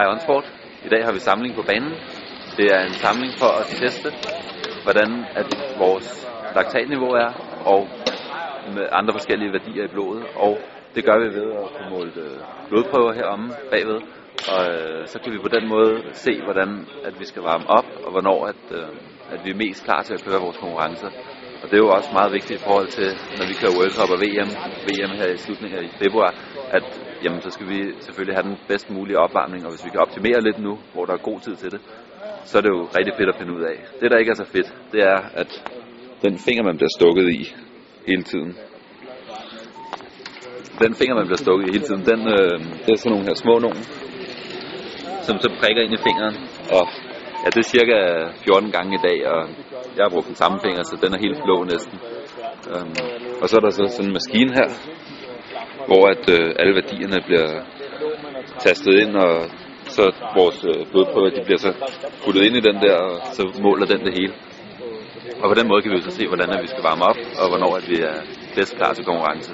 Hej OnSport. I dag har vi samling på banen. Det er en samling for at teste, hvordan at vores laktatniveau er, og med andre forskellige værdier i blodet. Og det gør vi ved at få målt øh, blodprøver heromme bagved. Og øh, så kan vi på den måde se, hvordan at vi skal varme op, og hvornår at, øh, at vi er mest klar til at køre vores konkurrencer. Og det er jo også meget vigtigt i forhold til, når vi kører World Cup og VM, VM her i slutningen af februar, at jamen, så skal vi selvfølgelig have den bedst mulige opvarmning, og hvis vi kan optimere lidt nu, hvor der er god tid til det, så er det jo rigtig fedt at finde ud af. Det, der ikke er så fedt, det er, at den finger, man bliver stukket i hele tiden, den finger, man bliver stukket i hele tiden, den, øh, det er sådan nogle her små nogen, som så prikker ind i fingeren, og ja, det er cirka 14 gange i dag, og jeg har brugt den samme finger, så den er helt blå næsten. Um, og så er der så sådan en maskine her, hvor at øh, alle værdierne bliver tastet ind, og så vores øh, blodprøver, de bliver så puttet ind i den der, og så måler den det hele. Og på den måde kan vi jo så se, hvordan vi skal varme op, og hvornår at vi er bedst klar til konkurrence.